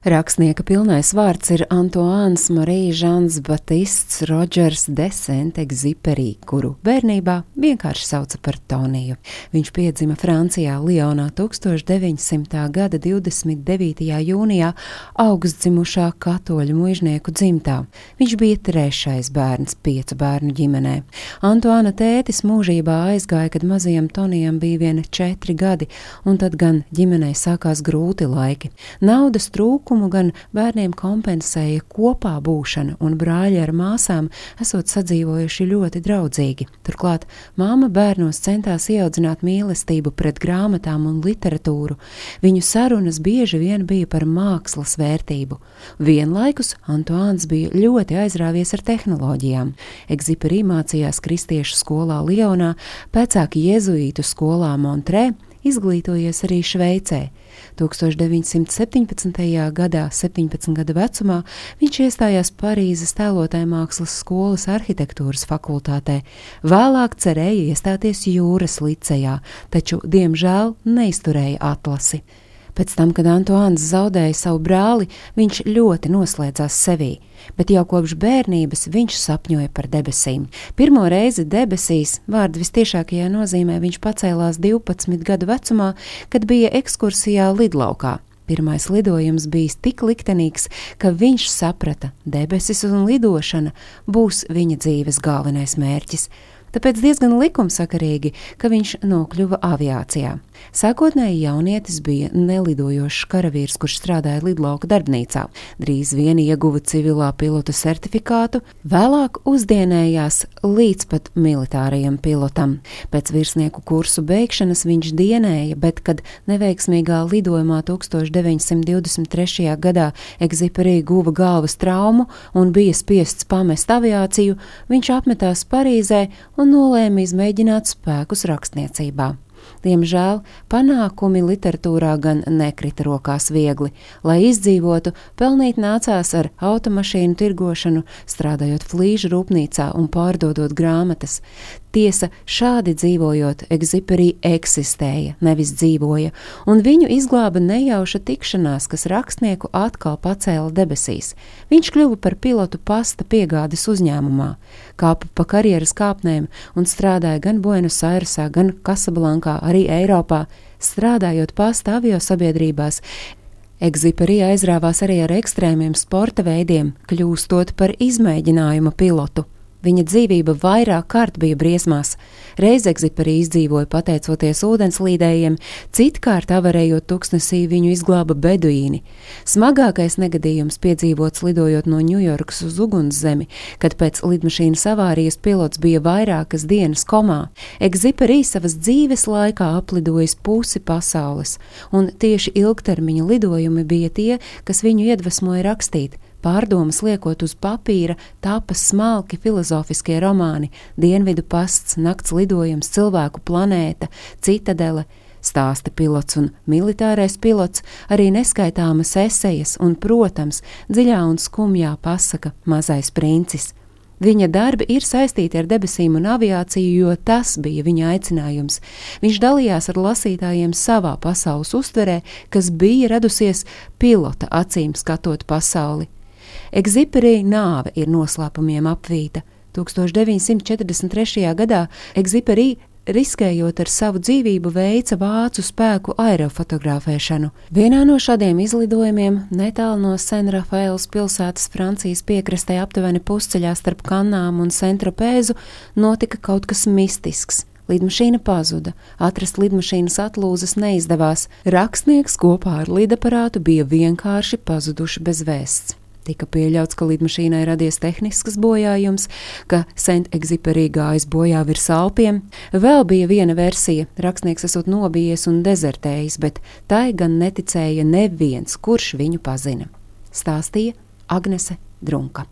Rakstnieka pilnais vārds ir Antoāns Marija Žans Batists Rodžers Desente Egziperī, kuru bērnībā vienkārši sauca par Toniju. Viņš piedzima Francijā Lionā 1900. gada 29. jūnijā augstdzimušā katoļu mužnieku dzimtā. Viņš bija trešais bērns piecu bērnu ģimenē. Antoāna tētis mūžībā aizgāja, kad mazajam Tonijam bija viena četri gadi, un tad gan ģimenei sākās grūti laiki. Naudas trūkums trūkumu gan bērniem kompensēja kopā būšana, un brāļi ar māsām esot sadzīvojuši ļoti draudzīgi. Turklāt māma bērnos centās ieaudzināt mīlestību pret grāmatām un literatūru. Viņu sarunas bieži vien bija par mākslas vērtību. Vienlaikus Antoāns bija ļoti aizrāvies ar tehnoloģijām. Egziperī mācījās kristiešu skolā Lionā, pēc tam jēzuītu skolā Montrē, izglītojies arī Šveicē. 1917. gadā, 17 gadu vecumā, viņš iestājās Parīzes tēlotāja mākslas skolas arhitektūras fakultātē. Vēlāk cerēja iestāties jūras licejā, taču, diemžēl, neizturēja atlasi. Pēc tam, kad Antoāns zaudēja savu brāli, viņš ļoti noslēdzās sevī, bet jau kopš bērnības viņš sapņoja par debesīm. Pirmo reizi debesīs, vārdu vistiešākajā nozīmē, viņš pacēlās 12 gadu vecumā, kad bija ekskursijā lidlaukā. Pirmais lidojums bija tik liktenīgs, ka viņš saprata, debesis un lidošana būs viņa dzīves galvenais mērķis. Tāpēc diezgan likumsakarīgi, ka viņš nokļuva aviācijā. Sākotnēji jaunietis bija nelidojošs karavīrs, kurš strādāja lidlauka darbnīcā. Drīz vien ieguva civilā pilota certifikātu, vēlāk uzdienējās līdz pat militārajam pilotam. Pēc virsnieku kursu beigšanas viņš dienēja, bet, kad neveiksmīgā lidojumā 1923. gadā Egziperī guva galvas traumu un bija spiests pamest aviāciju, viņš apmetās Parīzē un nolēma izmēģināt spēkus rakstniecībā. Diemžēl panākumi literatūrā gan nekrita rokās viegli. Lai izdzīvotu, pelnīt nācās ar automašīnu tirgošanu, strādājot flīžu rūpnīcā un pārdodot grāmatas. Tiesa, šādi dzīvojot, Egziperī eksistēja, nevis dzīvoja, un viņu izglāba nejauša tikšanās, kas rakstnieku atkal pacēla debesīs. Viņš kļuva par pilotu pasta piegādes uzņēmumā, kāpa pa karjeras kāpnēm un strādāja gan Buenos Airesā, gan Kasablankā, arī Eiropā, strādājot pasta avio sabiedrībās. Egziperī aizrāvās arī ar ekstrēmiem sporta veidiem, kļūstot par izmēģinājuma pilotu. Viņa dzīvība vairāk kārt bija briesmās. Reiz Egziperī izdzīvoja pateicoties ūdenslīdējiem, citkārt avarējot tuksnesī viņu izglāba beduīni. Smagākais negadījums piedzīvots lidojot no Ņujorkas uz ugunszemi, kad pēc lidmašīnas avārijas pilots bija vairākas dienas komā. Egziperī savas dzīves laikā aplidojis pusi pasaules, un tieši ilgtermiņa lidojumi bija tie, kas viņu iedvesmoja rakstīt. Pārdomas liekot uz papīra, tapas smalki filozofiskie romāni, dienvidu pasts, nakts lidojums, cilvēku planēta, citadele, stāsta pilots un militārais pilots, arī neskaitāmas esejas un, protams, dziļā un skumjā pasaka mazais princis. Viņa darbi ir saistīti ar debesīm un aviāciju, jo tas bija viņa aicinājums. Viņš dalījās ar lasītājiem savā pasaules uztverē, kas bija radusies pilota acīm skatot pasauli. Egziperī nāve ir noslēpumiem apvīta. 1943. gadā Egziperī riskējot ar savu dzīvību, veica vācu spēku aerofotografēšanu. Vienā no šādiem izlidojumiem, netālu no Senrafaels pilsētas Francijas piekrastē, aptuveni pusceļā starp Kanām un Centropēzu, notika kaut kas mistisks. Lidmašīna pazuda, atrast lidmašīnas atlūzas neizdevās. Rakstnieks kopā ar lidaparātu bija vienkārši pazuduši bez vēsts. Tika pieļauts, ka lidmašīnai radies tehnisks bojājums, ka Sent-Egziperī gājis bojā virs Alpiem. Vēl bija viena versija - rakstnieks esot nobijies un dezertējis, bet tai gan neticēja neviens, kurš viņu pazina. Stāstīja Agnese Drunka.